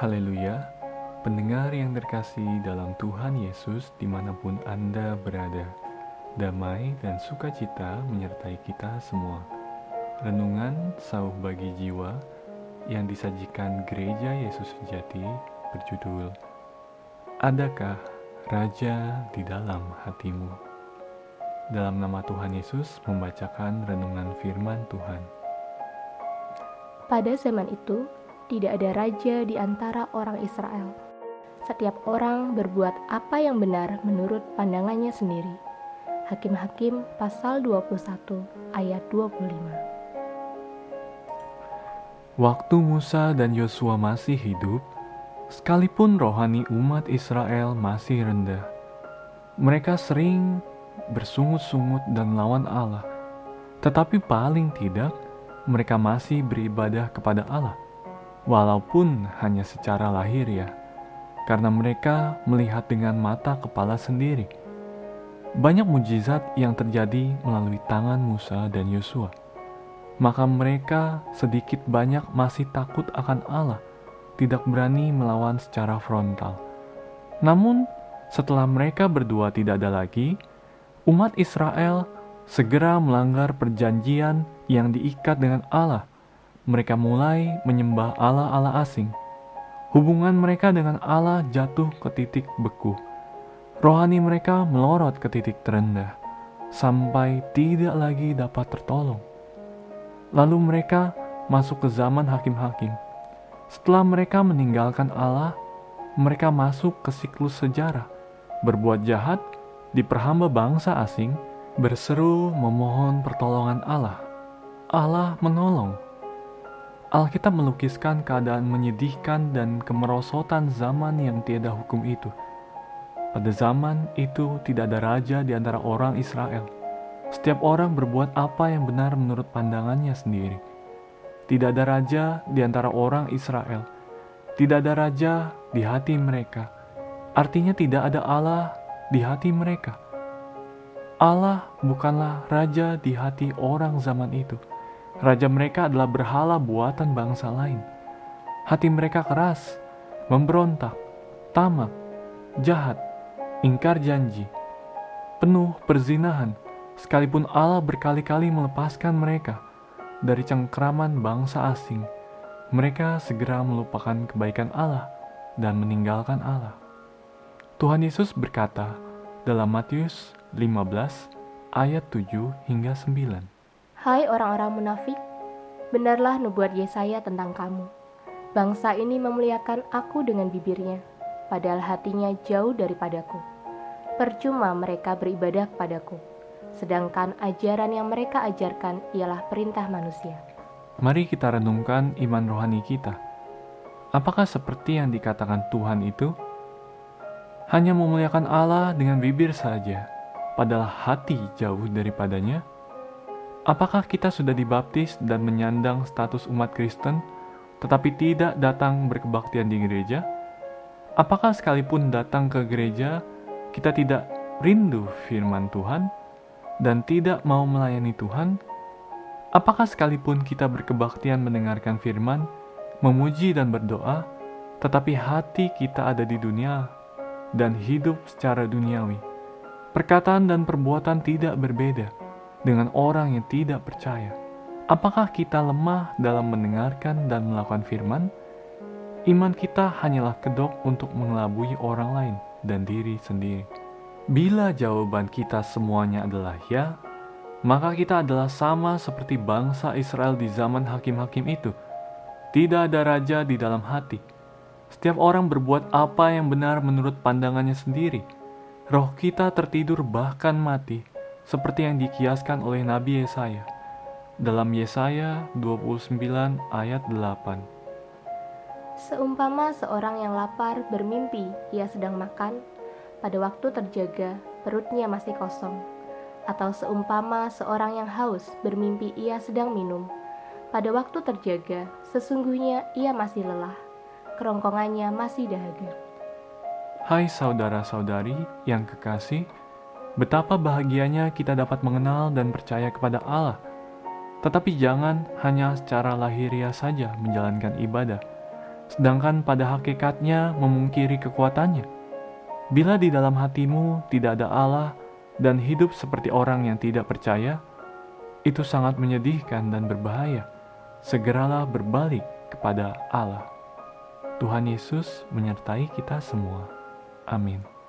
Haleluya, pendengar yang terkasih dalam Tuhan Yesus di mana pun Anda berada, damai dan sukacita menyertai kita semua. Renungan sauh bagi jiwa yang disajikan Gereja Yesus Sejati berjudul Adakah Raja di dalam hatimu? Dalam nama Tuhan Yesus membacakan renungan firman Tuhan. Pada zaman itu, tidak ada raja di antara orang Israel. Setiap orang berbuat apa yang benar menurut pandangannya sendiri. Hakim-hakim pasal 21 ayat 25. Waktu Musa dan Yosua masih hidup, sekalipun rohani umat Israel masih rendah, mereka sering bersungut-sungut dan melawan Allah. Tetapi paling tidak, mereka masih beribadah kepada Allah walaupun hanya secara lahir ya, karena mereka melihat dengan mata kepala sendiri. Banyak mujizat yang terjadi melalui tangan Musa dan Yosua. Maka mereka sedikit banyak masih takut akan Allah, tidak berani melawan secara frontal. Namun, setelah mereka berdua tidak ada lagi, umat Israel segera melanggar perjanjian yang diikat dengan Allah mereka mulai menyembah Allah-Allah asing. Hubungan mereka dengan Allah jatuh ke titik beku. Rohani mereka melorot ke titik terendah, sampai tidak lagi dapat tertolong. Lalu mereka masuk ke zaman hakim-hakim. Setelah mereka meninggalkan Allah, mereka masuk ke siklus sejarah, berbuat jahat, diperhamba bangsa asing, berseru memohon pertolongan Allah. Allah menolong Alkitab melukiskan keadaan menyedihkan dan kemerosotan zaman yang tiada hukum itu. Pada zaman itu tidak ada raja di antara orang Israel. Setiap orang berbuat apa yang benar menurut pandangannya sendiri. Tidak ada raja di antara orang Israel. Tidak ada raja di hati mereka. Artinya tidak ada Allah di hati mereka. Allah bukanlah raja di hati orang zaman itu Raja mereka adalah berhala buatan bangsa lain. Hati mereka keras, memberontak, tamak, jahat, ingkar janji, penuh perzinahan, sekalipun Allah berkali-kali melepaskan mereka dari cengkraman bangsa asing. Mereka segera melupakan kebaikan Allah dan meninggalkan Allah. Tuhan Yesus berkata dalam Matius 15 ayat 7 hingga 9. Hai orang-orang munafik, benarlah nubuat Yesaya tentang kamu. Bangsa ini memuliakan aku dengan bibirnya, padahal hatinya jauh daripadaku. Percuma mereka beribadah kepadaku, sedangkan ajaran yang mereka ajarkan ialah perintah manusia. Mari kita renungkan iman rohani kita. Apakah seperti yang dikatakan Tuhan itu? Hanya memuliakan Allah dengan bibir saja, padahal hati jauh daripadanya? Apakah kita sudah dibaptis dan menyandang status umat Kristen, tetapi tidak datang berkebaktian di gereja? Apakah sekalipun datang ke gereja, kita tidak rindu firman Tuhan dan tidak mau melayani Tuhan? Apakah sekalipun kita berkebaktian mendengarkan firman, memuji dan berdoa, tetapi hati kita ada di dunia dan hidup secara duniawi? Perkataan dan perbuatan tidak berbeda dengan orang yang tidak percaya? Apakah kita lemah dalam mendengarkan dan melakukan firman? Iman kita hanyalah kedok untuk mengelabui orang lain dan diri sendiri. Bila jawaban kita semuanya adalah ya, maka kita adalah sama seperti bangsa Israel di zaman hakim-hakim itu. Tidak ada raja di dalam hati. Setiap orang berbuat apa yang benar menurut pandangannya sendiri. Roh kita tertidur bahkan mati seperti yang dikiaskan oleh Nabi Yesaya dalam Yesaya 29 ayat 8. Seumpama seorang yang lapar bermimpi ia sedang makan, pada waktu terjaga perutnya masih kosong. Atau seumpama seorang yang haus bermimpi ia sedang minum, pada waktu terjaga sesungguhnya ia masih lelah, kerongkongannya masih dahaga. Hai saudara-saudari yang kekasih, Betapa bahagianya kita dapat mengenal dan percaya kepada Allah. Tetapi jangan hanya secara lahiriah saja menjalankan ibadah. sedangkan pada hakikatnya memungkiri kekuatannya. Bila di dalam hatimu tidak ada Allah dan hidup seperti orang yang tidak percaya, itu sangat menyedihkan dan berbahaya. Segeralah berbalik kepada Allah. Tuhan Yesus menyertai kita semua. Amin.